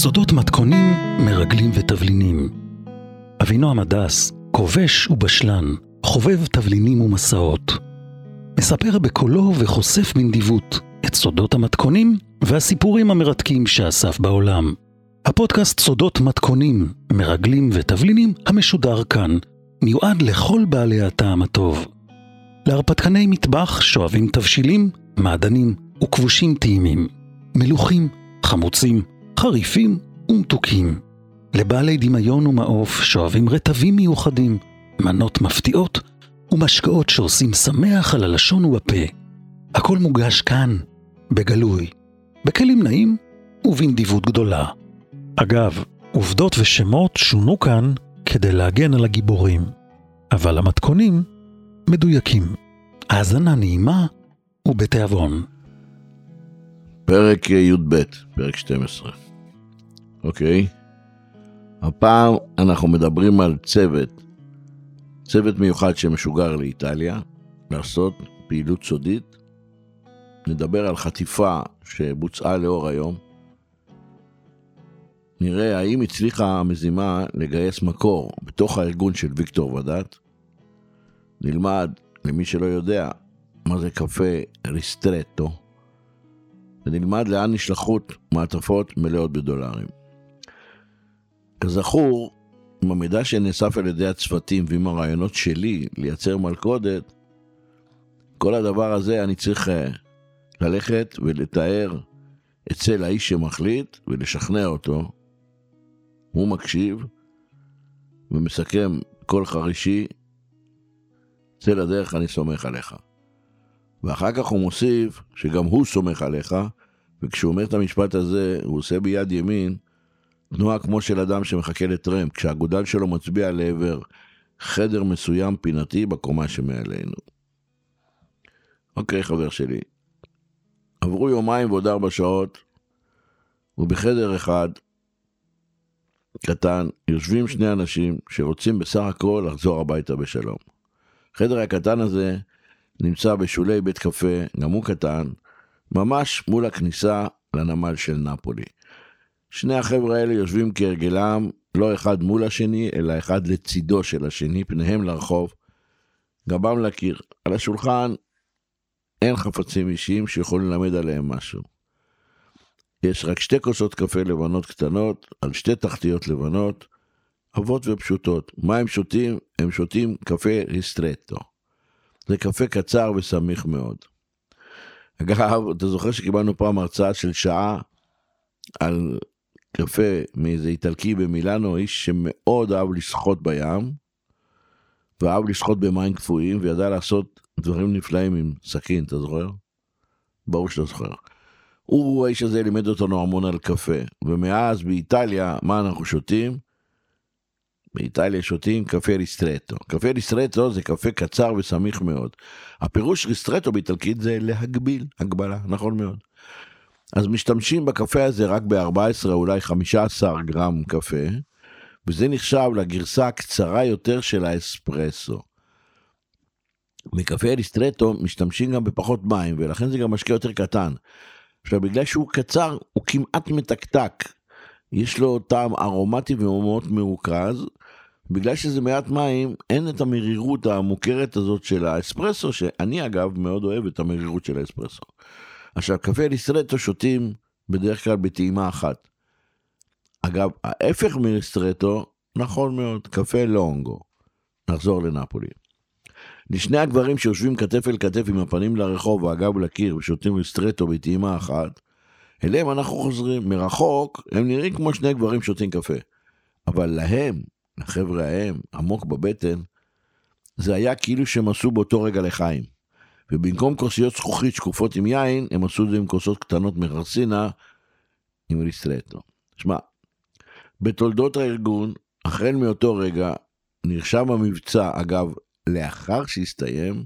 סודות מתכונים, מרגלים ותבלינים. אבינועם הדס, כובש ובשלן, חובב תבלינים ומסעות. מספר בקולו וחושף בנדיבות את סודות המתכונים והסיפורים המרתקים שאסף בעולם. הפודקאסט סודות מתכונים, מרגלים ותבלינים המשודר כאן, מיועד לכל בעלי הטעם הטוב. להרפתקני מטבח שואבים תבשילים, מעדנים וכבושים טעימים, מלוכים, חמוצים, חריפים ומתוקים. לבעלי דמיון ומעוף שואבים רטבים מיוחדים, מנות מפתיעות ומשקאות שעושים שמח על הלשון ובפה. הכל מוגש כאן, בגלוי, בכלים נעים ובנדיבות גדולה. אגב, עובדות ושמות שונו כאן כדי להגן על הגיבורים, אבל המתכונים מדויקים. האזנה נעימה ובתיאבון. פרק י"ב, פרק 12. אוקיי? הפעם אנחנו מדברים על צוות, צוות מיוחד שמשוגר לאיטליה, לעשות פעילות סודית. נדבר על חטיפה שבוצעה לאור היום. נראה האם הצליחה המזימה לגייס מקור בתוך הארגון של ויקטור ודעת. נלמד, למי שלא יודע, מה זה קפה ריסטרטו, ונלמד לאן נשלחות מעטפות מלאות בדולרים. כזכור, עם המידע שנאסף על ידי הצוותים ועם הרעיונות שלי לייצר מלכודת, כל הדבר הזה אני צריך אה, ללכת ולתאר אצל האיש שמחליט ולשכנע אותו. הוא מקשיב ומסכם כל חרישי, צא לדרך אני סומך עליך. ואחר כך הוא מוסיף שגם הוא סומך עליך, וכשהוא אומר את המשפט הזה, הוא עושה ביד ימין תנועה כמו של אדם שמחכה לטרמפ, כשהגודל שלו מצביע לעבר חדר מסוים פינתי בקומה שמעלינו. אוקיי, חבר שלי. עברו יומיים ועוד ארבע שעות, ובחדר אחד, קטן, יושבים שני אנשים שרוצים בסך הכל לחזור הביתה בשלום. החדר הקטן הזה נמצא בשולי בית קפה, גם הוא קטן, ממש מול הכניסה לנמל של נפולי. שני החבר'ה האלה יושבים כהרגלם, לא אחד מול השני, אלא אחד לצידו של השני, פניהם לרחוב, גבם לקיר. על השולחן אין חפצים אישיים שיכולים ללמד עליהם משהו. יש רק שתי כוסות קפה לבנות קטנות, על שתי תחתיות לבנות, עבות ופשוטות. מה הם שותים? הם שותים קפה ריסטרטו. זה קפה קצר וסמיך מאוד. אגב, אתה זוכר שקיבלנו פעם הרצאה של שעה על קפה מאיזה איטלקי במילאנו, איש שמאוד אהב לשחות בים, ואהב לשחות במים קפואים, וידע לעשות דברים נפלאים עם סכין, אתה זוכר? ברור שאתה זוכר. הוא, האיש הזה לימד אותנו המון על קפה, ומאז באיטליה, מה אנחנו שותים? באיטליה שותים קפה ריסטרטו. קפה ריסטרטו זה קפה קצר וסמיך מאוד. הפירוש ריסטרטו באיטלקית זה להגביל, הגבלה, נכון מאוד. אז משתמשים בקפה הזה רק ב-14 אולי 15 גרם קפה, וזה נחשב לגרסה הקצרה יותר של האספרסו. מקפה ריסטרטו משתמשים גם בפחות מים, ולכן זה גם משקה יותר קטן. עכשיו, בגלל שהוא קצר, הוא כמעט מתקתק. יש לו טעם ארומטי ומאוד מרוכז, בגלל שזה מעט מים, אין את המרירות המוכרת הזאת של האספרסו, שאני אגב מאוד אוהב את המרירות של האספרסו. עכשיו, קפה ליסטרטו שותים בדרך כלל בטעימה אחת. אגב, ההפך מליסטרטו, נכון מאוד, קפה לונגו. נחזור לנפולי. לשני הגברים שיושבים כתף אל כתף עם הפנים לרחוב והגב לקיר ושותים ליסטרטו בטעימה אחת, אליהם אנחנו חוזרים. מרחוק, הם נראים כמו שני גברים שותים קפה. אבל להם, לחבר'ה ההם, עמוק בבטן, זה היה כאילו שהם עשו באותו רגע לחיים. ובמקום כוסיות זכוכית שקופות עם יין, הם עשו את זה עם כוסות קטנות מרסינה עם ריסטרטו. שמע, בתולדות הארגון, החל מאותו רגע, נרשם המבצע, אגב, לאחר שהסתיים,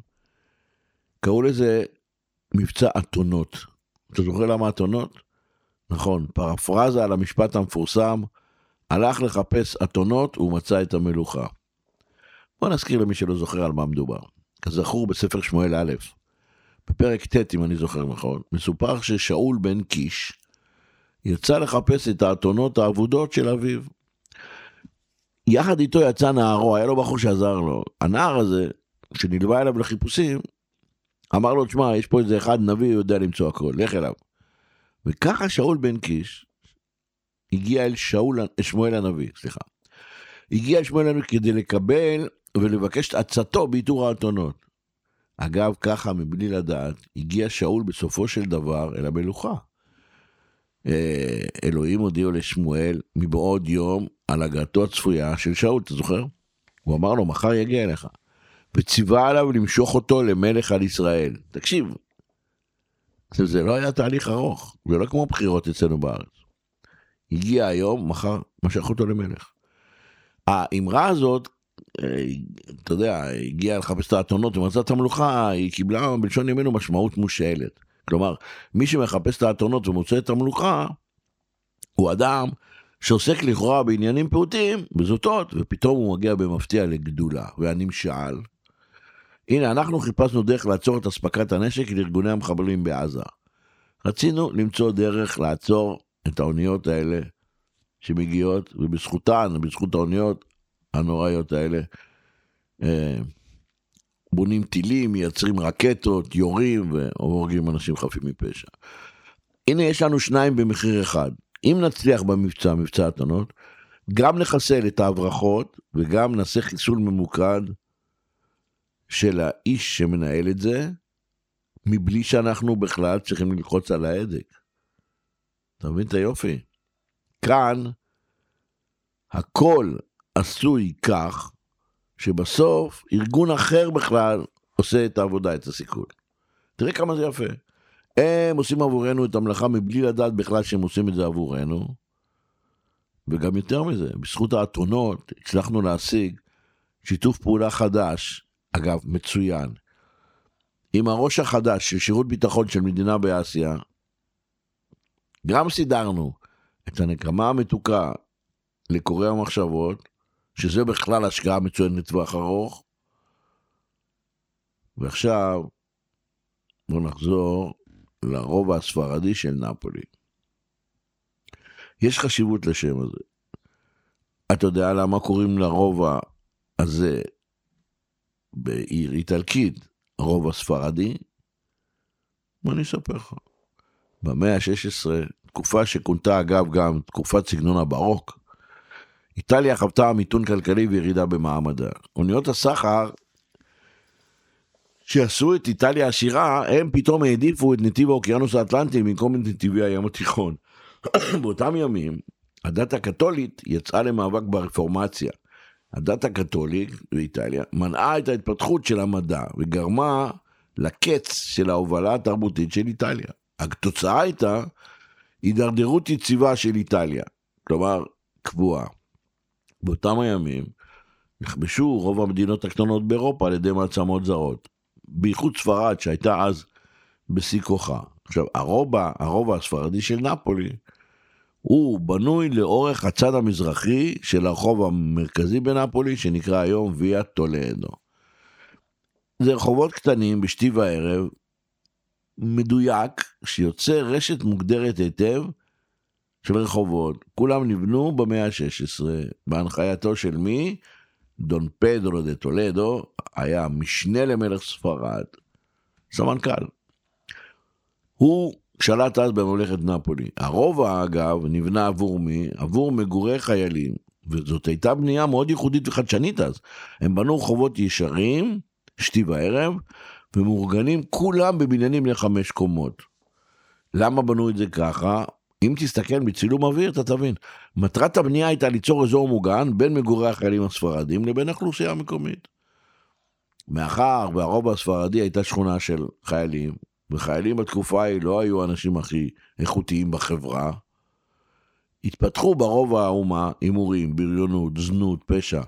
קראו לזה מבצע אתונות. אתה זוכר למה אתונות? נכון, פרפרזה על המשפט המפורסם, הלך לחפש אתונות ומצא את המלוכה. בוא נזכיר למי שלא זוכר על מה מדובר. כזכור בספר שמואל א', בפרק ט', אם אני זוכר נכון, מסופר ששאול בן קיש יצא לחפש את האתונות האבודות של אביו. יחד איתו יצא נערו, היה לו בחור שעזר לו. הנער הזה, שנלווה אליו לחיפושים, אמר לו, תשמע, יש פה איזה אחד נביא, יודע למצוא הכל, לך אליו. וככה שאול בן קיש הגיע אל שאול, שמואל הנביא, סליחה. הגיע אל שמואל כדי לקבל ולבקש את עצתו באיתור האתונות. אגב, ככה, מבלי לדעת, הגיע שאול בסופו של דבר אל המלוכה. אה, אלוהים הודיעו לשמואל מבעוד יום על הגעתו הצפויה של שאול, אתה זוכר? הוא אמר לו, מחר יגיע אליך. וציווה עליו למשוך אותו למלך על ישראל. תקשיב, זה לא היה תהליך ארוך, זה לא כמו בחירות אצלנו בארץ. הגיע היום, מחר משך אותו למלך. האמרה הזאת, אה, אתה יודע, הגיעה לחפש את האתונות ומצא את המלוכה, היא קיבלה בלשון ימינו משמעות מושאלת. כלומר, מי שמחפש את האתונות ומוצא את המלוכה, הוא אדם שעוסק לכאורה בעניינים פעוטים, בזוטות, ופתאום הוא מגיע במפתיע לגדולה, והנמשל. הנה, אנחנו חיפשנו דרך לעצור את אספקת הנשק לארגוני המחבלים בעזה. רצינו למצוא דרך לעצור את האוניות האלה שמגיעות, ובזכותן, בזכות האוניות הנוראיות האלה, אה, בונים טילים, מייצרים רקטות, יורים והורגים אנשים חפים מפשע. הנה יש לנו שניים במחיר אחד. אם נצליח במבצע, מבצע התנות, גם נחסל את ההברחות וגם נעשה חיסול ממוקד של האיש שמנהל את זה, מבלי שאנחנו בכלל צריכים ללחוץ על ההדק. אתה מבין את היופי? כאן הכל עשוי כך שבסוף ארגון אחר בכלל עושה את העבודה, את הסיכול. תראה כמה זה יפה. הם עושים עבורנו את המלאכה מבלי לדעת בכלל שהם עושים את זה עבורנו. וגם יותר מזה, בזכות האתונות הצלחנו להשיג שיתוף פעולה חדש, אגב, מצוין, עם הראש החדש של שירות ביטחון של מדינה באסיה. גם סידרנו את הנקמה המתוקה לקוראי המחשבות, שזה בכלל השקעה מצוינת לטווח ארוך. ועכשיו, בואו נחזור לרובע הספרדי של נפולי. יש חשיבות לשם הזה. אתה יודע למה קוראים לרובע הזה בעיר איטלקית רובע ספרדי? בוא אני אספר לך. במאה ה-16, תקופה שכונתה אגב גם תקופת סגנון הברוק, איטליה חוותה מיתון כלכלי וירידה במעמדה. אוניות הסחר שעשו את איטליה עשירה, הם פתאום העדיפו את נתיב האוקיינוס האטלנטי במקום את נתיבי הים התיכון. באותם ימים, הדת הקתולית יצאה למאבק ברפורמציה. הדת הקתולית באיטליה מנעה את ההתפתחות של המדע וגרמה לקץ של ההובלה התרבותית של איטליה. התוצאה הייתה הידרדרות יציבה של איטליה, כלומר קבועה. באותם הימים נכבשו רוב המדינות הקטנות באירופה על ידי מעצמות זרות. בייחוד ספרד שהייתה אז בשיא כוחה. עכשיו הרובע, הרובע הספרדי של נפולי הוא בנוי לאורך הצד המזרחי של הרחוב המרכזי בנפולי שנקרא היום ויה טולדו. זה רחובות קטנים בשתי וערב, מדויק, שיוצר רשת מוגדרת היטב של רחובות, כולם נבנו במאה ה-16, בהנחייתו של מי? דון פדרו דה טולדו, היה משנה למלך ספרד, סמנכ"ל. הוא שלט אז בממלכת נפולי. הרובע, אגב, נבנה עבור מי? עבור מגורי חיילים, וזאת הייתה בנייה מאוד ייחודית וחדשנית אז. הם בנו רחובות ישרים, שתי וערב, ומאורגנים כולם בבניינים לחמש קומות. למה בנו את זה ככה? אם תסתכל בצילום אוויר אתה תבין. מטרת הבנייה הייתה ליצור אזור מוגן בין מגורי החיילים הספרדים לבין האוכלוסייה המקומית. מאחר והרוב הספרדי הייתה שכונה של חיילים, וחיילים בתקופה ההיא לא היו האנשים הכי איכותיים בחברה, התפתחו ברוב האומה הימורים, בריונות, זנות, פשע,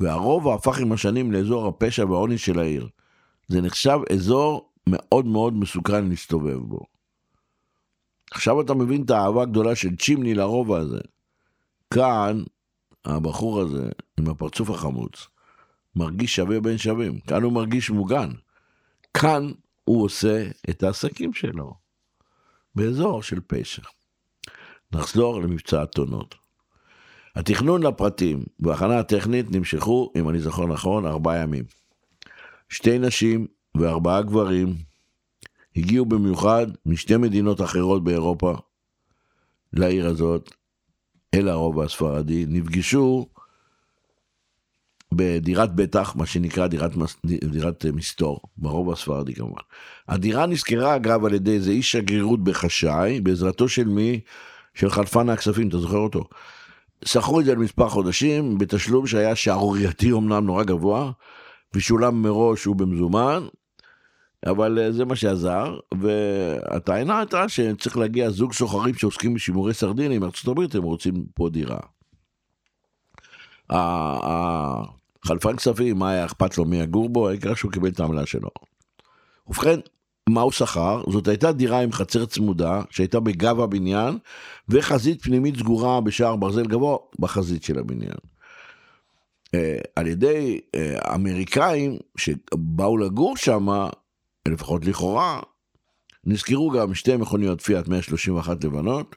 והרובע הפך עם השנים לאזור הפשע והעוני של העיר. זה נחשב אזור מאוד מאוד מסוכן להסתובב בו. עכשיו אתה מבין את האהבה הגדולה של צ'ימני לרובע הזה. כאן, הבחור הזה, עם הפרצוף החמוץ, מרגיש שווה בין שווים. כאן הוא מרגיש מוגן. כאן הוא עושה את העסקים שלו, באזור של פשע. נחזור למבצע הטונות. התכנון לפרטים וההכנה הטכנית נמשכו, אם אני זוכר נכון, ארבעה ימים. שתי נשים וארבעה גברים הגיעו במיוחד משתי מדינות אחרות באירופה לעיר הזאת, אל הרובע הספרדי, נפגשו בדירת בטח, מה שנקרא דירת, דירת מסתור, ברובע הספרדי כמובן. הדירה נזכרה אגב על ידי איזה איש שגרירות בחשאי, בעזרתו של מי? של חלפן הכספים, אתה זוכר אותו? שכרו את זה למספר חודשים, בתשלום שהיה שערורייתי אמנם נורא גבוה, ושולם מראש ובמזומן, אבל אה, זה מה שעזר, והטענה הייתה שצריך להגיע זוג סוחרים שעוסקים בשימורי סרדינים מארצות הברית, הם רוצים פה דירה. חלפן כספים, מה היה אכפת לו מי יגור בו, העיקר שהוא קיבל את העמלה שלו. ובכן, מה הוא שכר? זאת הייתה דירה עם חצר צמודה, שהייתה בגב הבניין, וחזית פנימית סגורה בשער ברזל גבוה בחזית של הבניין. אה, על ידי אה, אמריקאים שבאו לגור שם, לפחות לכאורה, נזכרו גם שתי מכוניות פיאט 131 לבנות,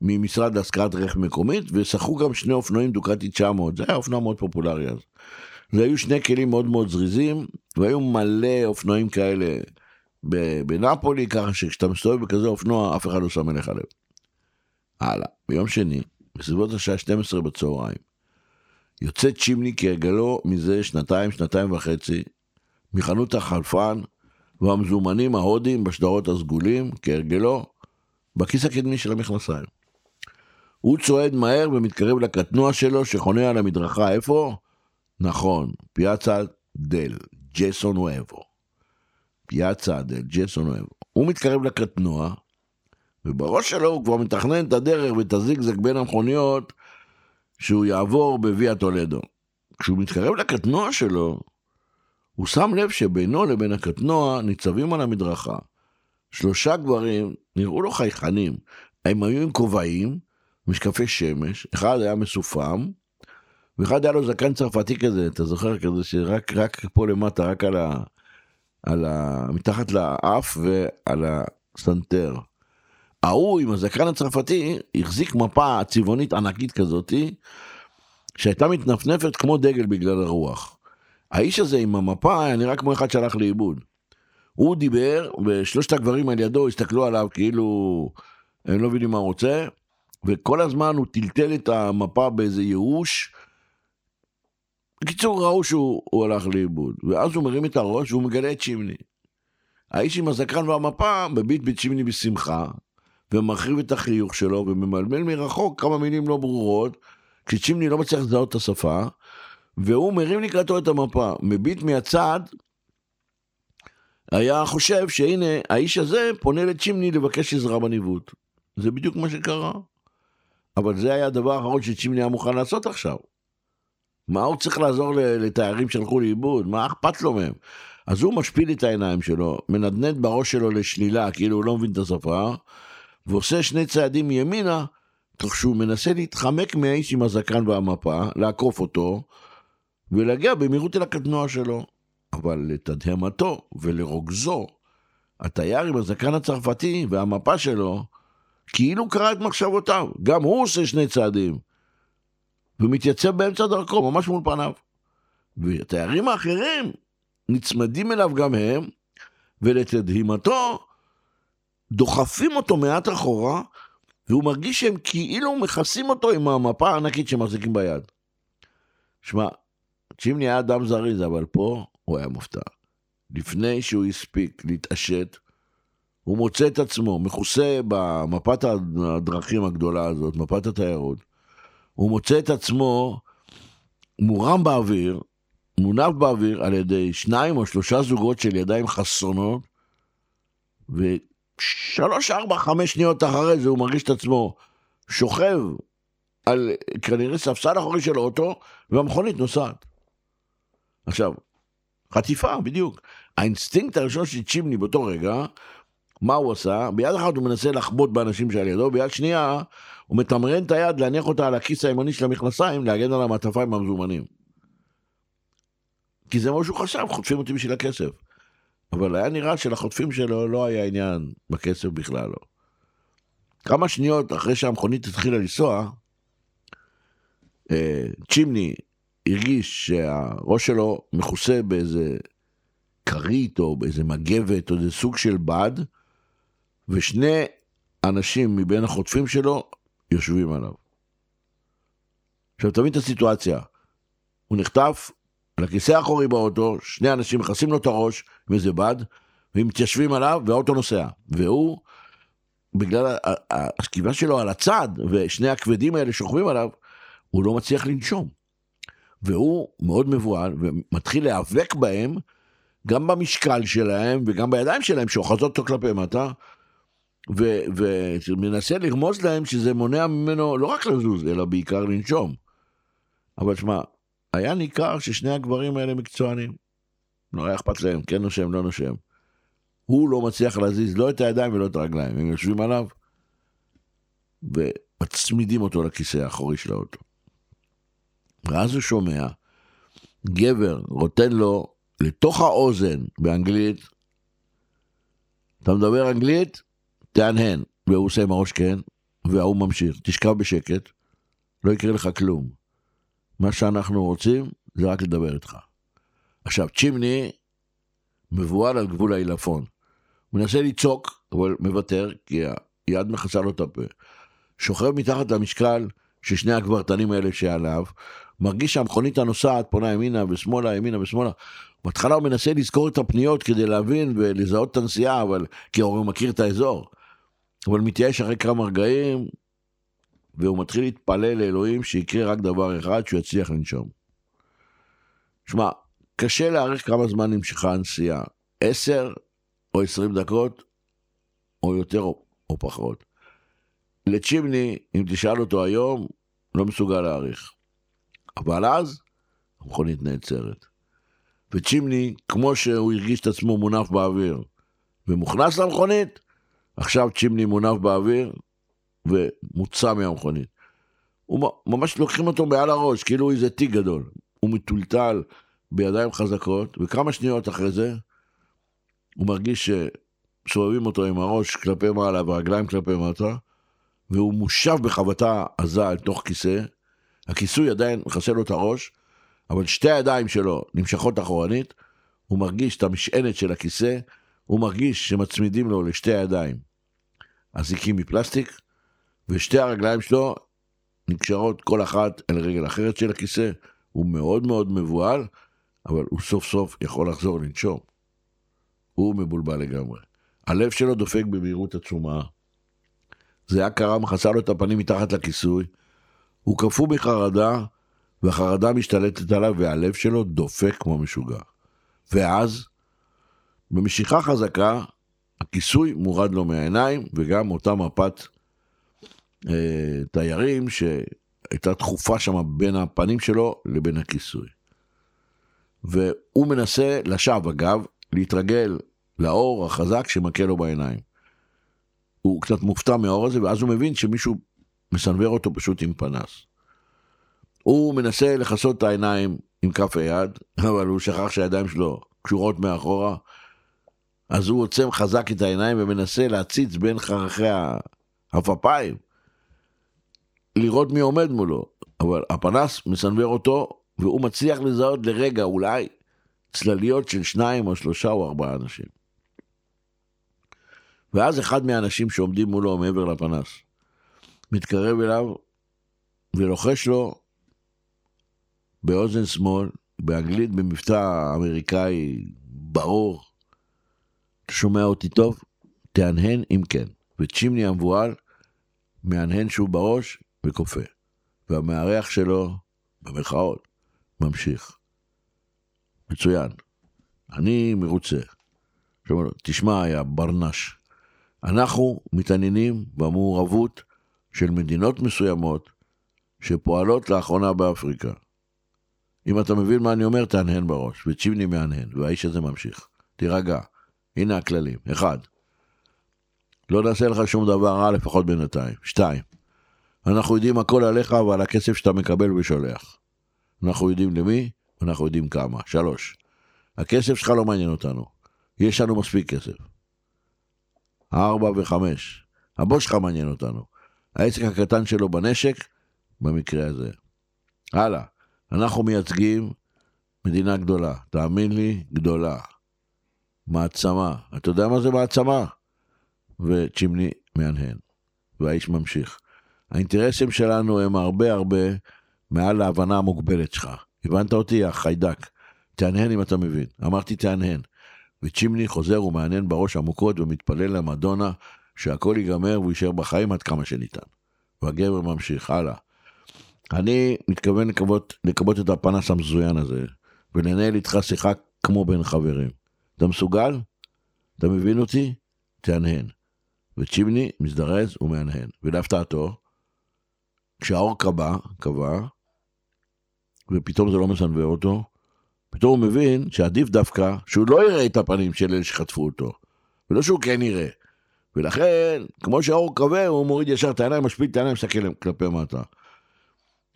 ממשרד להשכרת רכב מקומית, ושכרו גם שני אופנועים דוקטי 900, זה היה אופנוע מאוד פופולרי אז. זה היו שני כלים מאוד מאוד זריזים, והיו מלא אופנועים כאלה בנפולי, ככה שכשאתה מסתובב בכזה אופנוע, אף אחד לא שם אליך לב. הלאה, ביום שני, בסביבות השעה 12 בצהריים, יוצא צ'ימני כהרגלו מזה שנתיים, שנתיים וחצי, מחנות החלפן והמזומנים ההודים בשדרות הסגולים, כהרגלו, בכיס הקדמי של המכנסיים. הוא צועד מהר ומתקרב לקטנוע שלו שחונה על המדרכה, איפה? נכון, פיאצה דל, ג'סון וובו. פיאצה דל, ג'סון וובו. הוא מתקרב לקטנוע, ובראש שלו הוא כבר מתכנן את הדרך ואת הזיגזג בין המכוניות שהוא יעבור בוויה טולדו. כשהוא מתקרב לקטנוע שלו, הוא שם לב שבינו לבין הקטנוע ניצבים על המדרכה שלושה גברים, נראו לו חייכנים. הם היו עם כובעים, משקפי שמש, אחד היה מסופם, ואחד היה לו זקן צרפתי כזה, אתה זוכר כזה שרק רק פה למטה, רק על ה... על ה... מתחת לאף ועל הסנטר. ההוא עם הזקן הצרפתי החזיק מפה צבעונית ענקית כזאתי, שהייתה מתנפנפת כמו דגל בגלל הרוח. האיש הזה עם המפה היה נראה כמו אחד שהלך לאיבוד. הוא דיבר, ושלושת הגברים על ידו הסתכלו עליו כאילו הם לא מבינים מה הוא רוצה, וכל הזמן הוא טלטל את המפה באיזה ייאוש. בקיצור, ראו שהוא הלך לאיבוד, ואז הוא מרים את הראש והוא מגלה את שימני. האיש עם הזקן והמפה מביט בצ'ימני בשמחה, ומרחיב את החיוך שלו, וממלמל מרחוק כמה מילים לא ברורות, כשצ'ימני לא מצליח לזהות את השפה, והוא מרים לקראתו את המפה, מביט מהצד, היה חושב שהנה, האיש הזה פונה לצ'ימני לבקש עזרה בניווט. זה בדיוק מה שקרה. אבל זה היה הדבר האחרון שצ'ימני היה מוכן לעשות עכשיו. מה הוא צריך לעזור לתיירים שהלכו לאיבוד? מה אכפת לו מהם? אז הוא משפיל את העיניים שלו, מנדנד בראש שלו לשלילה, כאילו הוא לא מבין את השפה, ועושה שני צעדים ימינה, כך שהוא מנסה להתחמק מהאיש עם הזקן והמפה, לעקוף אותו, ולהגיע במהירות אל הקטנוע שלו. אבל לתדהמתו ולרוגזו, התייר עם הזקן הצרפתי והמפה שלו, כאילו קרא את מחשבותיו. גם הוא עושה שני צעדים. ומתייצב באמצע דרכו, ממש מול פניו. והתיירים האחרים נצמדים אליו גם הם, ולתדהמתו, דוחפים אותו מעט אחורה, והוא מרגיש שהם כאילו מכסים אותו עם המפה הענקית שהם מחזיקים ביד. שמע, צ'ימני היה אדם זריז, אבל פה הוא היה מופתע. לפני שהוא הספיק להתעשת, הוא מוצא את עצמו מכוסה במפת הדרכים הגדולה הזאת, מפת התיירות. הוא מוצא את עצמו מורם באוויר, מונף באוויר על ידי שניים או שלושה זוגות של ידיים חסונות, ושלוש, ארבע, חמש שניות אחרי זה הוא מרגיש את עצמו שוכב על כנראה ספסל אחורי של אוטו, והמכונית נוסעת. עכשיו, חטיפה, בדיוק. האינסטינקט הראשון של צ'ימני באותו רגע, מה הוא עשה? ביד אחת הוא מנסה לחבוט באנשים שעל ידו, ביד שנייה הוא מתמרן את היד להניח אותה על הכיס הימני של המכנסיים, להגן על המעטפיים המזומנים. כי זה מה שהוא חשב, חוטפים אותי בשביל הכסף. אבל היה נראה שלחוטפים שלו לא היה עניין בכסף בכלל לא. כמה שניות אחרי שהמכונית התחילה לנסוע, אה, צ'ימני הרגיש שהראש שלו מכוסה באיזה כרית או באיזה מגבת או איזה סוג של בד, ושני אנשים מבין החוטפים שלו יושבים עליו. עכשיו תבין את הסיטואציה, הוא נחטף לכיסא האחורי באוטו, שני אנשים מכסים לו את הראש עם איזה בד, והם מתיישבים עליו והאוטו נוסע, והוא, בגלל השכיבה שלו על הצד, ושני הכבדים האלה שוכבים עליו, הוא לא מצליח לנשום. והוא מאוד מבוהל ומתחיל להיאבק בהם, גם במשקל שלהם וגם בידיים שלהם שאוחזות אותו כלפי מטה, ומנסה לרמוז להם שזה מונע ממנו לא רק לזוז, אלא בעיקר לנשום. אבל שמע, היה ניכר ששני הגברים האלה מקצוענים. לא היה אכפת להם, כן נושם, לא נושם. הוא לא מצליח להזיז לא את הידיים ולא את הרגליים, הם יושבים עליו ומצמידים אותו לכיסא האחורי של האוטו. ואז הוא שומע, גבר רוטן לו לתוך האוזן באנגלית, אתה מדבר אנגלית? תהנהן. והוא עושה עם הראש כן, וההוא ממשיך, תשכב בשקט, לא יקרה לך כלום. מה שאנחנו רוצים זה רק לדבר איתך. עכשיו, צ'ימני מבוהל על גבול העילפון. הוא מנסה לצעוק, אבל מוותר, כי היד מכסה לו את הפה. שוכב מתחת למשקל של שני הגברתנים האלה שעליו, מרגיש שהמכונית הנוסעת פונה ימינה ושמאלה, ימינה ושמאלה. בהתחלה הוא מנסה לזכור את הפניות כדי להבין ולזהות את הנסיעה, אבל כי הוא מכיר את האזור. אבל מתייאש אחרי כמה רגעים, והוא מתחיל להתפלל לאלוהים שיקרה רק דבר אחד, שהוא יצליח לנשום. שמע, קשה להעריך כמה זמן נמשכה הנסיעה, עשר או עשרים דקות, או יותר או, או פחות. לצ'ימני, אם תשאל אותו היום, לא מסוגל להעריך. אבל אז, המכונית נעצרת. וצ'ימני, כמו שהוא הרגיש את עצמו מונף באוויר ומוכנס למכונית, עכשיו צ'ימני מונף באוויר ומוצא מהמכונית. הוא ממש לוקחים אותו מעל הראש, כאילו איזה תיק גדול. הוא מטולטל בידיים חזקות, וכמה שניות אחרי זה, הוא מרגיש שסובבים אותו עם הראש כלפי מעלה והרגליים כלפי מטה, והוא מושב בחבטה עזה אל תוך כיסא, הכיסוי עדיין מכסה לו את הראש, אבל שתי הידיים שלו נמשכות אחורנית, הוא מרגיש את המשענת של הכיסא, הוא מרגיש שמצמידים לו לשתי הידיים אזיקים מפלסטיק, ושתי הרגליים שלו נקשרות כל אחת אל רגל אחרת של הכיסא. הוא מאוד מאוד מבוהל, אבל הוא סוף סוף יכול לחזור לנשום. הוא מבולבל לגמרי. הלב שלו דופק במהירות עצומה. זה היה קרה מכסה לו את הפנים מתחת לכיסוי. הוא קפוא מחרדה, והחרדה משתלטת עליו, והלב שלו דופק כמו משוגע. ואז, במשיכה חזקה, הכיסוי מורד לו מהעיניים, וגם אותה מפת תיירים שהייתה תכופה שם בין הפנים שלו לבין הכיסוי. והוא מנסה, לשווא אגב, להתרגל לאור החזק שמכה לו בעיניים. הוא קצת מופתע מהאור הזה, ואז הוא מבין שמישהו מסנוור אותו פשוט עם פנס. הוא מנסה לכסות את העיניים עם כף היד, אבל הוא שכח שהידיים שלו קשורות מאחורה, אז הוא עוצם חזק את העיניים ומנסה להציץ בין חרכי הפפיים, לראות מי עומד מולו, אבל הפנס מסנוור אותו, והוא מצליח לזהות לרגע אולי צלליות של שניים או שלושה או ארבעה אנשים. ואז אחד מהאנשים שעומדים מולו מעבר לפנס מתקרב אליו ולוחש לו באוזן שמאל, באנגלית במבטא אמריקאי ברור, שומע אותי טוב? תהנהן אם כן. וצ'ימני המבוהל מהנהן שוב בראש וכופה. והמארח שלו, במרכאות, ממשיך. מצוין. אני מרוצה. תשמע, יא ברנש, אנחנו מתעניינים במעורבות של מדינות מסוימות שפועלות לאחרונה באפריקה. אם אתה מבין מה אני אומר, תהנהן בראש, וצ'ימני מהנהן, והאיש הזה ממשיך. תירגע. הנה הכללים. אחד, לא נעשה לך שום דבר רע, לפחות בינתיים. שתיים, אנחנו יודעים הכל עליך ועל הכסף שאתה מקבל ושולח. אנחנו יודעים למי, אנחנו יודעים כמה. שלוש, הכסף שלך לא מעניין אותנו. יש לנו מספיק כסף. ארבע וחמש, הבוס שלך מעניין אותנו. העסק הקטן שלו בנשק, במקרה הזה. הלאה, אנחנו מייצגים מדינה גדולה, תאמין לי, גדולה. מעצמה. אתה יודע מה זה מעצמה? וצ'ימני מהנהן. והאיש ממשיך. האינטרסים שלנו הם הרבה הרבה מעל להבנה המוגבלת שלך. הבנת אותי, החיידק? תהנהן אם אתה מבין. אמרתי תהנהן. וצ'ימני חוזר ומהנהן בראש עמוקות ומתפלל למדונה שהכל ייגמר והוא יישאר בחיים עד כמה שניתן. והגבר ממשיך, הלאה. אני מתכוון לקוות, לקוות את הפנס המזוין הזה, ולנהל איתך שיחה כמו בין חברים. אתה מסוגל? אתה מבין אותי? תהנהן. וצ'ימני מזדרז ומהנהן. ולהפתעתו, כשהאור קבע, קבע, ופתאום זה לא מסנוור אותו, פתאום הוא מבין שעדיף דווקא שהוא לא יראה את הפנים של אלה שחטפו אותו, ולא שהוא כן יראה. ולכן, כמו שהאור כבה, הוא מוריד ישר את העיניים, משפיל את העיניים, מסתכל כלפי מטה.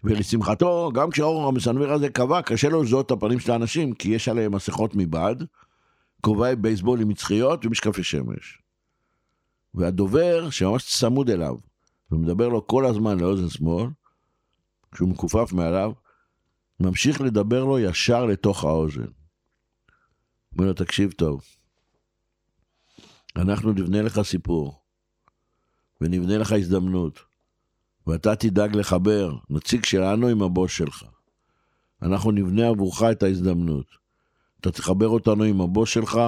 ולשמחתו, גם כשהאור המסנוור הזה קבע, קשה לו לזהות את הפנים של האנשים, כי יש עליהם מסכות מבד, כובעי בייסבול עם מצחיות ומשקפי שמש. והדובר, שממש צמוד אליו, ומדבר לו כל הזמן לאוזן שמאל, כשהוא מכופף מעליו, ממשיך לדבר לו ישר לתוך האוזן. אומר לו, תקשיב טוב, אנחנו נבנה לך סיפור, ונבנה לך הזדמנות, ואתה תדאג לחבר נציג שלנו עם הבוס שלך. אנחנו נבנה עבורך את ההזדמנות. אתה תחבר אותנו עם הבוס שלך,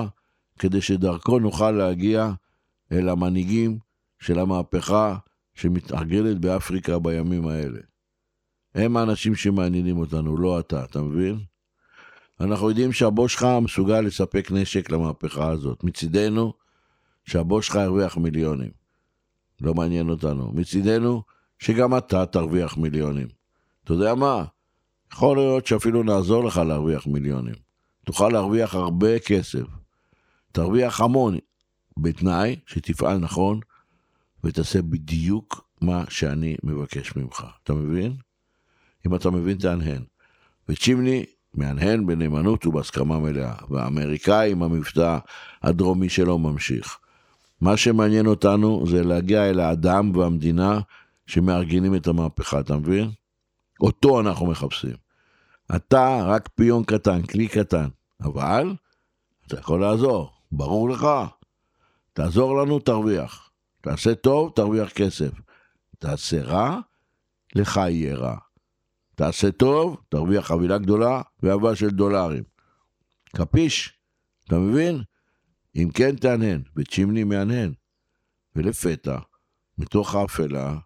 כדי שדרכו נוכל להגיע אל המנהיגים של המהפכה שמתארגנת באפריקה בימים האלה. הם האנשים שמעניינים אותנו, לא אתה, אתה מבין? אנחנו יודעים שהבוס שלך מסוגל לספק נשק למהפכה הזאת. מצידנו, שהבוס שלך ירוויח מיליונים. לא מעניין אותנו. מצידנו, שגם אתה תרוויח מיליונים. אתה יודע מה? יכול להיות שאפילו נעזור לך להרוויח מיליונים. תוכל להרוויח הרבה כסף. תרוויח המון, בתנאי שתפעל נכון ותעשה בדיוק מה שאני מבקש ממך. אתה מבין? אם אתה מבין, תהנהן. וצ'ימני מהנהן בנאמנות ובהסכמה מלאה, והאמריקאי עם המבטא הדרומי שלו ממשיך. מה שמעניין אותנו זה להגיע אל האדם והמדינה שמארגנים את המהפכה, אתה מבין? אותו אנחנו מחפשים. אתה רק פיון קטן, כלי קטן, אבל אתה יכול לעזור, ברור לך. תעזור לנו, תרוויח. תעשה טוב, תרוויח כסף. תעשה רע, לך יהיה רע. תעשה טוב, תרוויח חבילה גדולה ואהבה של דולרים. קפיש? אתה מבין? אם כן תהנהן, וצ'ימני מהנהן. ולפתע, מתוך האפלה,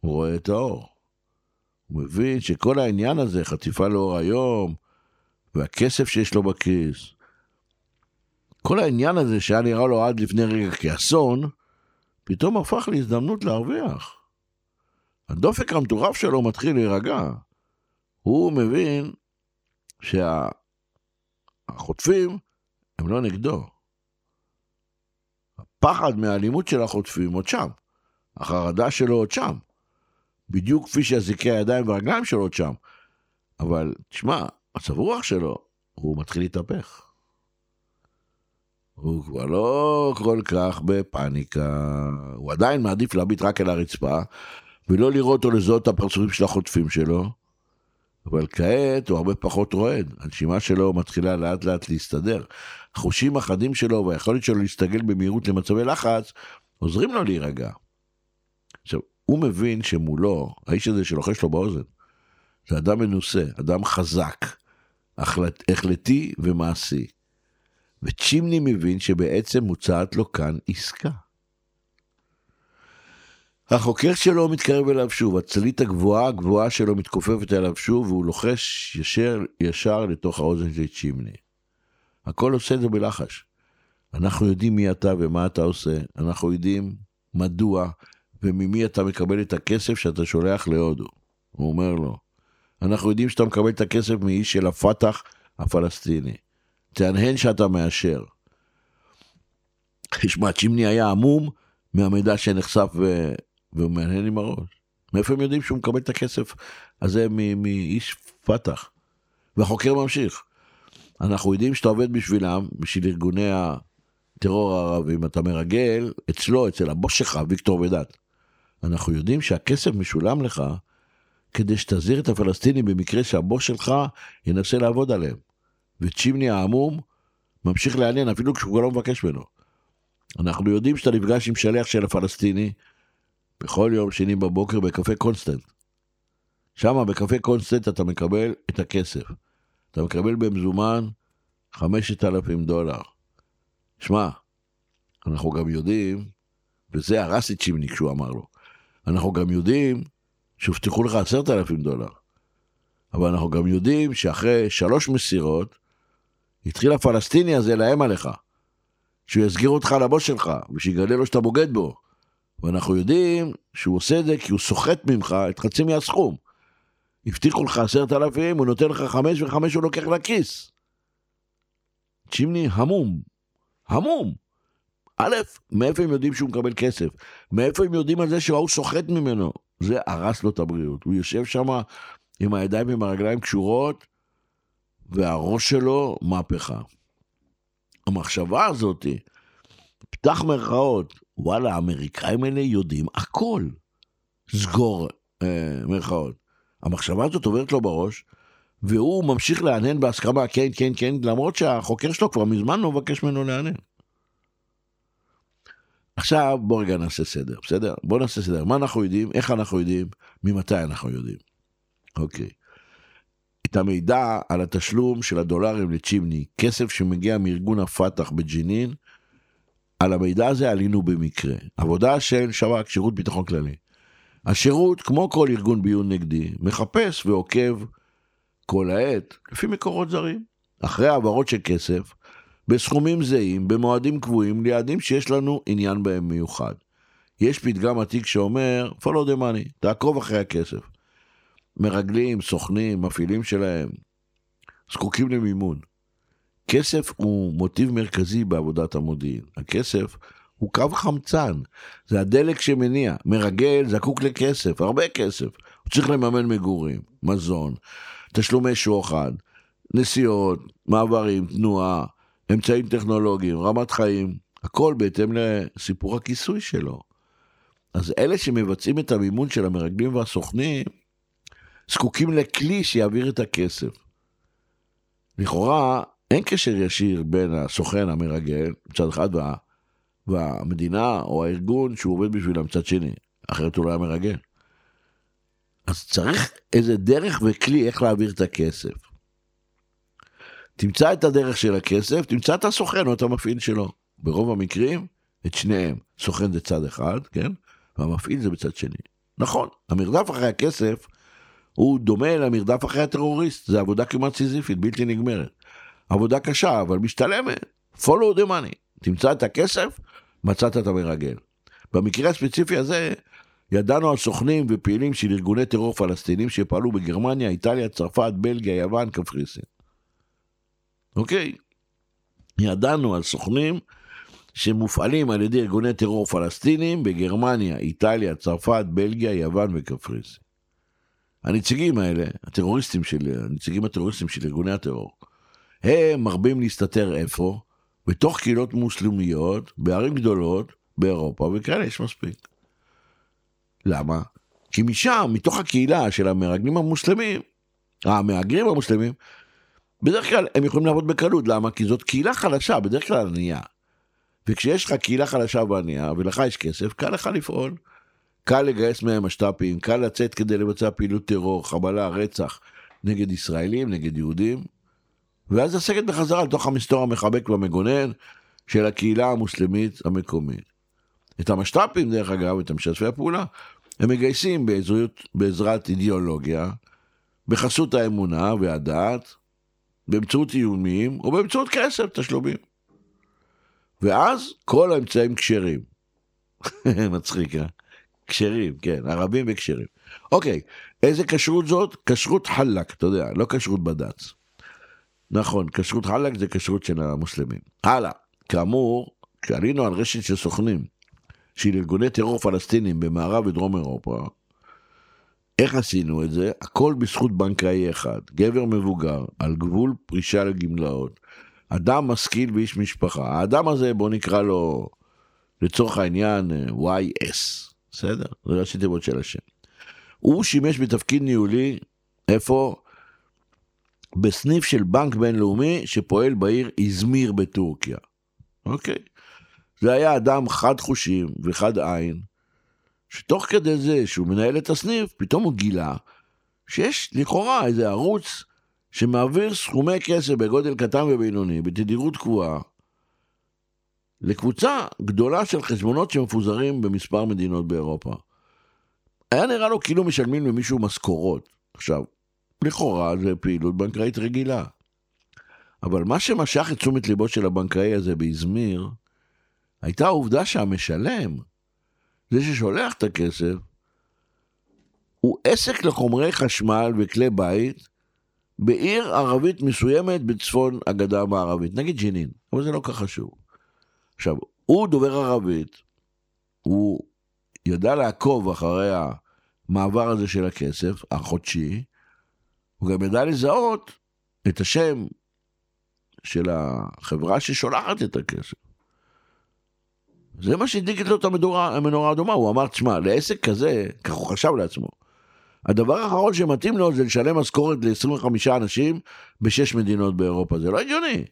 הוא רואה את האור. הוא מבין שכל העניין הזה, חטיפה לאור היום, והכסף שיש לו בכיס, כל העניין הזה שהיה נראה לו עד לפני רגע כאסון, פתאום הפך להזדמנות להרוויח. הדופק המטורף שלו מתחיל להירגע. הוא מבין שהחוטפים הם לא נגדו. הפחד מהאלימות של החוטפים עוד שם. החרדה שלו עוד שם. בדיוק כפי שאזיקי הידיים והרגליים שלו עוד שם. אבל תשמע, מצב רוח שלו, הוא מתחיל להתהפך. הוא כבר לא כל כך בפאניקה, הוא עדיין מעדיף להביט רק אל הרצפה, ולא לראות או לזהות את הפרצופים של החוטפים שלו, אבל כעת הוא הרבה פחות רועד, הנשימה שלו מתחילה לאט לאט להסתדר. החושים החדים שלו והיכולת שלו להסתגל במהירות למצבי לחץ, עוזרים לו להירגע. עכשיו, הוא מבין שמולו, האיש הזה שלוחש לו באוזן, זה אדם מנוסה, אדם חזק, החלט, החלטי ומעשי. וצ'ימני מבין שבעצם מוצעת לו כאן עסקה. החוקר שלו מתקרב אליו שוב, הצלית הגבוהה הגבוהה שלו מתכופפת אליו שוב, והוא לוחש ישר, ישר לתוך האוזן של צ'ימני. הכל עושה את זה בלחש. אנחנו יודעים מי אתה ומה אתה עושה, אנחנו יודעים מדוע וממי אתה מקבל את הכסף שאתה שולח להודו. הוא אומר לו, אנחנו יודעים שאתה מקבל את הכסף מאיש של הפת"ח הפלסטיני. תהנהן שאתה מאשר. תשמע, צ'ימני היה עמום מהמידע שנחשף ו... והוא מהנהן עם הראש. מאיפה הם יודעים שהוא מקבל את הכסף הזה מאיש פת"ח? והחוקר ממשיך. אנחנו יודעים שאתה עובד בשבילם, בשביל ארגוני טרור הערבים, אתה מרגל אצלו, אצל הבוס שלך, ויקטור בדת. אנחנו יודעים שהכסף משולם לך כדי שתזהיר את הפלסטינים במקרה שהבוס שלך ינסה לעבוד עליהם. וצ'ימני העמום ממשיך לעניין אפילו כשהוא לא מבקש ממנו. אנחנו יודעים שאתה נפגש עם שליח של הפלסטיני בכל יום שני בבוקר בקפה קונסטנט. שם בקפה קונסטנט אתה מקבל את הכסף. אתה מקבל במזומן 5,000 דולר. שמע, אנחנו גם יודעים, וזה הרס את צ'ימני כשהוא אמר לו, אנחנו גם יודעים שהובטחו לך 10,000 דולר. אבל אנחנו גם יודעים שאחרי שלוש מסירות, התחיל הפלסטיני הזה לאיים עליך. שהוא יסגיר אותך לבוס שלך, ושיגלה לו שאתה בוגד בו. ואנחנו יודעים שהוא עושה את זה כי הוא סוחט ממך את חצי מהסכום. הבטיחו לך עשרת אלפים, הוא נותן לך חמש וחמש הוא לוקח לכיס. צ'ימני המום, המום. א', מאיפה הם יודעים שהוא מקבל כסף? מאיפה הם יודעים על זה שההוא סוחט ממנו? זה הרס לו את הבריאות. הוא יושב שם עם הידיים ועם הרגליים קשורות, והראש שלו מהפכה. המחשבה הזאת, פתח מירכאות, וואלה, האמריקאים האלה יודעים הכל. סגור אה, מירכאות. המחשבה הזאת עוברת לו בראש, והוא ממשיך להנהן בהסכמה, כן, כן, כן, למרות שהחוקר שלו כבר מזמן לא מבקש ממנו להנהן. עכשיו בוא רגע נעשה סדר, בסדר? בוא נעשה סדר. מה אנחנו יודעים, איך אנחנו יודעים, ממתי אנחנו יודעים. אוקיי. את המידע על התשלום של הדולרים לצ'ימני, כסף שמגיע מארגון הפת"ח בג'נין, על המידע הזה עלינו במקרה. עבודה של שב"כ, שירות ביטחון כללי. השירות, כמו כל ארגון ביון נגדי, מחפש ועוקב כל העת לפי מקורות זרים. אחרי העברות של כסף, בסכומים זהים, במועדים קבועים, ליעדים שיש לנו עניין בהם מיוחד. יש פתגם עתיק שאומר, follow the money, תעקוב אחרי הכסף. מרגלים, סוכנים, מפעילים שלהם, זקוקים למימון. כסף הוא מוטיב מרכזי בעבודת המודיעין. הכסף הוא קו חמצן, זה הדלק שמניע. מרגל זקוק לכסף, הרבה כסף. הוא צריך לממן מגורים, מזון, תשלומי שוחד, נסיעות, מעברים, תנועה, אמצעים טכנולוגיים, רמת חיים, הכל בהתאם לסיפור הכיסוי שלו. אז אלה שמבצעים את המימון של המרגלים והסוכנים, זקוקים לכלי שיעביר את הכסף. לכאורה, אין קשר ישיר בין הסוכן המרגל, מצד אחד, וה, והמדינה או הארגון שהוא עובד בשבילם מצד שני, אחרת הוא לא היה מרגל. אז צריך איזה דרך וכלי איך להעביר את הכסף. תמצא את הדרך של הכסף, תמצא את הסוכן או את המפעיל שלו. ברוב המקרים, את שניהם. סוכן זה צד אחד, כן? והמפעיל זה בצד שני. נכון, המרדף אחרי הכסף הוא דומה למרדף אחרי הטרוריסט, זה עבודה כמעט סיזיפית, בלתי נגמרת. עבודה קשה, אבל משתלמת. follow the money. תמצא את הכסף, מצאת את המרגל. במקרה הספציפי הזה, ידענו על סוכנים ופעילים של ארגוני טרור פלסטינים שפעלו בגרמניה, איטליה, צרפת, בלגיה, יוון, קפריסין. אוקיי? ידענו על סוכנים שמופעלים על ידי ארגוני טרור פלסטינים בגרמניה, איטליה, צרפת, בלגיה, יוון וקפריסין. הנציגים האלה, הטרוריסטים של, הנציגים הטרוריסטים של ארגוני הטרור, הם מרבים להסתתר איפה? בתוך קהילות מוסלמיות, בערים גדולות, באירופה, וכאלה יש מספיק. למה? כי משם, מתוך הקהילה של המרגלים המוסלמים, המהגרים המוסלמים, בדרך כלל הם יכולים לעבוד בקלות, למה? כי זאת קהילה חלשה, בדרך כלל ענייה. וכשיש לך קהילה חלשה וענייה, ולך יש כסף, קל לך לפעול. קל לגייס מהם משת"פים, קל לצאת כדי לבצע פעילות טרור, חבלה, רצח נגד ישראלים, נגד יהודים, ואז לסגת בחזרה לתוך המסתור המחבק והמגונן של הקהילה המוסלמית המקומית. את המשת"פים, דרך אגב, את המשתפי הפעולה, הם מגייסים בעזרת, בעזרת אידיאולוגיה, בחסות האמונה והדת, באמצעות איומים או באמצעות כסף, תשלומים. ואז כל האמצעים כשרים. מצחיק, אה? כשרים, כן, ערבים וכשרים. אוקיי, איזה כשרות זאת? כשרות חלק, אתה יודע, לא כשרות בד"ץ. נכון, כשרות חלק זה כשרות של המוסלמים. הלאה, כאמור, כשעלינו על רשת של סוכנים, של ארגוני טרור פלסטינים במערב ודרום אירופה, איך עשינו את זה? הכל בזכות בנקאי אחד, גבר מבוגר, על גבול פרישה לגמלאות, אדם משכיל ואיש משפחה. האדם הזה, בוא נקרא לו, לצורך העניין, YS, בסדר? זה ראשי תיבות של השם. הוא שימש בתפקיד ניהולי, איפה? בסניף של בנק בינלאומי שפועל בעיר איזמיר בטורקיה. אוקיי? זה היה אדם חד חושים וחד עין, שתוך כדי זה שהוא מנהל את הסניף, פתאום הוא גילה שיש לכאורה איזה ערוץ שמעביר סכומי כסף בגודל קטן ובינוני, בתדירות קבועה, לקבוצה גדולה של חשבונות שמפוזרים במספר מדינות באירופה. היה נראה לו כאילו משלמים למישהו משכורות. עכשיו, לכאורה זה פעילות בנקאית רגילה. אבל מה שמשך את תשומת ליבו של הבנקאי הזה באזמיר, הייתה העובדה שהמשלם, זה ששולח את הכסף, הוא עסק לחומרי חשמל וכלי בית בעיר ערבית מסוימת בצפון הגדה המערבית, נגיד ג'נין, אבל זה לא כך חשוב. עכשיו, הוא דובר ערבית, הוא ידע לעקוב אחרי המעבר הזה של הכסף, החודשי, הוא גם ידע לזהות את השם של החברה ששולחת את הכסף. זה מה שהדליק לו את המנורה האדומה, הוא אמר, תשמע, לעסק כזה, כך הוא חשב לעצמו, הדבר האחרון שמתאים לו זה לשלם משכורת ל-25 אנשים בשש מדינות באירופה, זה לא הגיוני.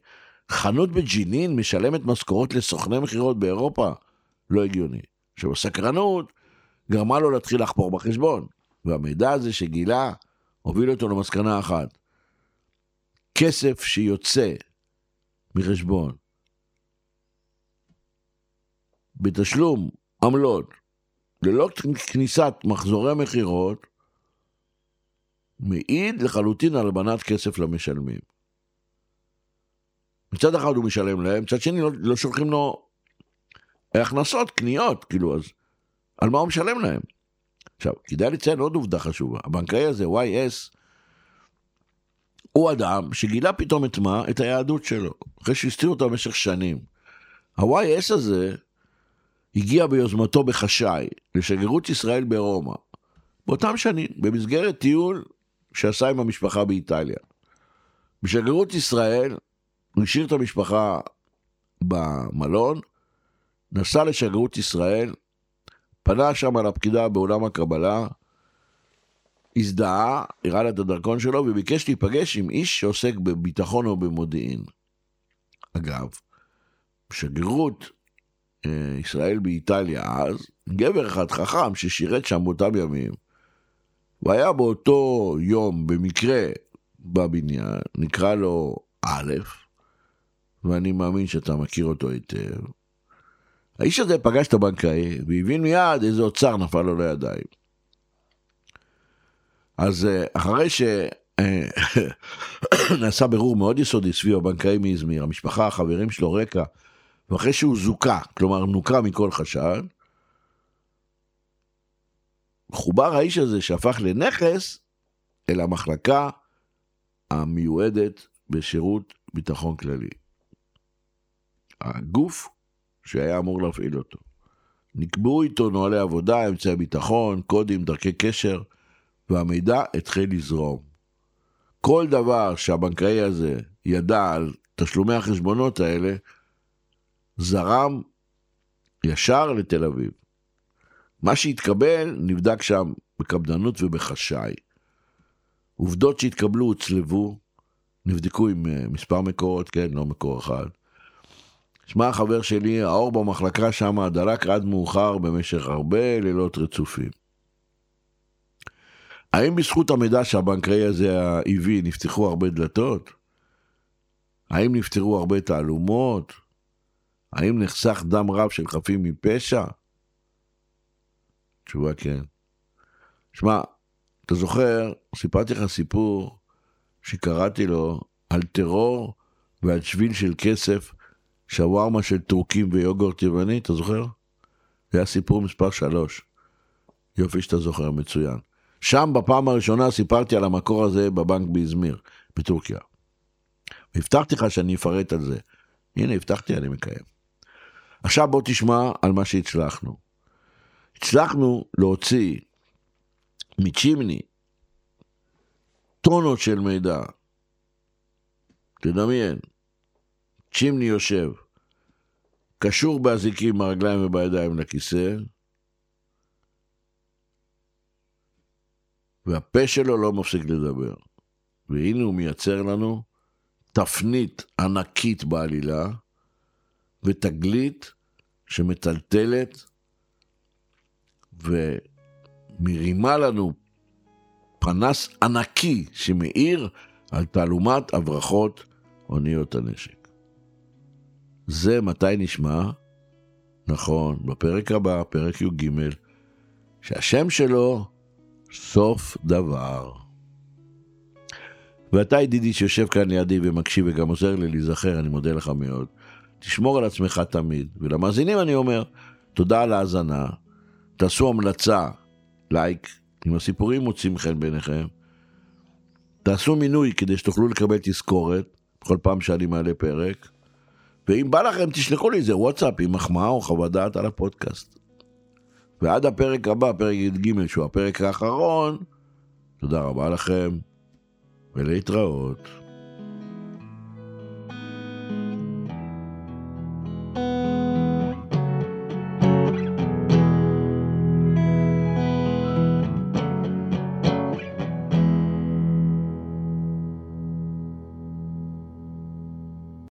חנות בג'נין משלמת משכורות לסוכני מכירות באירופה? לא הגיוני. עכשיו הסקרנות גרמה לו להתחיל לחפור בחשבון, והמידע הזה שגילה הוביל אותו למסקנה אחת. כסף שיוצא מחשבון בתשלום עמלות ללא כניסת מחזורי מכירות מעיד לחלוטין על הלבנת כסף למשלמים. מצד אחד הוא משלם להם, מצד שני לא, לא שולחים לו הכנסות, קניות, כאילו, אז על מה הוא משלם להם? עכשיו, כדאי לציין עוד עובדה חשובה. הבנקאי הזה, YS, הוא אדם שגילה פתאום את מה? את היהדות שלו, אחרי שהסתיר אותו במשך שנים. ה-YS הזה הגיע ביוזמתו בחשאי לשגרירות ישראל ברומא, באותם שנים, במסגרת טיול שעשה עם המשפחה באיטליה. בשגרירות ישראל הוא השאיר את המשפחה במלון, נסע לשגרירות ישראל, פנה שם על הפקידה באולם הקבלה, הזדהה, הראה לה את הדרכון שלו וביקש להיפגש עם איש שעוסק בביטחון או במודיעין. אגב, בשגרירות אה, ישראל באיטליה אז, גבר אחד חכם ששירת שם באותם ימים, והיה באותו יום במקרה בבניין, נקרא לו א', ואני מאמין שאתה מכיר אותו היטב. האיש הזה פגש את הבנקאי והבין מיד איזה אוצר נפל לו לידיים. אז אה, אחרי שנעשה בירור מאוד יסודי סביב הבנקאי מאזמיר, המשפחה, החברים שלו, רקע, ואחרי שהוא זוכה, כלומר נוקה מכל חשד, חובר האיש הזה שהפך לנכס אל המחלקה המיועדת בשירות ביטחון כללי. הגוף שהיה אמור להפעיל אותו. נקבעו איתו נוהלי עבודה, אמצעי ביטחון, קודים, דרכי קשר, והמידע התחיל לזרום. כל דבר שהבנקאי הזה ידע על תשלומי החשבונות האלה, זרם ישר לתל אביב. מה שהתקבל נבדק שם בקפדנות ובחשאי. עובדות שהתקבלו הוצלבו, נבדקו עם אה, מספר מקורות, כן, לא מקור אחד. שמע, החבר שלי, האור במחלקה שם דלק עד מאוחר במשך הרבה לילות רצופים. האם בזכות המידע שהבנקאי הזה הביא נפתחו הרבה דלתות? האם נפתרו הרבה תעלומות? האם נחסך דם רב של חפים מפשע? תשובה כן. שמע, אתה זוכר, סיפרתי לך סיפור שקראתי לו על טרור ועל שביל של כסף, שווארמה של טורקים ויוגורט יווני, אתה זוכר? זה היה סיפור מספר שלוש. יופי שאתה זוכר, מצוין. שם בפעם הראשונה סיפרתי על המקור הזה בבנק באזמיר, בטורקיה. והבטחתי לך שאני אפרט על זה. הנה, הבטחתי, אני מקיים. עכשיו בוא תשמע על מה שהצלחנו. הצלחנו להוציא מצ'ימני טונות של מידע. תדמיין, צ'ימני יושב, קשור באזיקים ברגליים ובידיים לכיסא, והפה שלו לא מפסיק לדבר. והנה הוא מייצר לנו תפנית ענקית בעלילה, ותגלית שמטלטלת ומרימה לנו פנס ענקי שמאיר על תעלומת הברחות אוניות הנשק. זה מתי נשמע? נכון, בפרק הבא, פרק י"ג, שהשם שלו סוף דבר. ואתה ידידי שיושב כאן לידי ומקשיב וגם עוזר לי להיזכר, אני מודה לך מאוד. תשמור על עצמך תמיד. ולמאזינים אני אומר, תודה על ההאזנה, תעשו המלצה, לייק, אם הסיפורים מוצאים חן בעיניכם. תעשו מינוי כדי שתוכלו לקבל תזכורת כל פעם שאני מעלה פרק. ואם בא לכם, תשלחו לי איזה וואטסאפ עם מחמאה או חוות דעת על הפודקאסט. ועד הפרק הבא, פרק י"ג, שהוא הפרק האחרון, תודה רבה לכם, ולהתראות.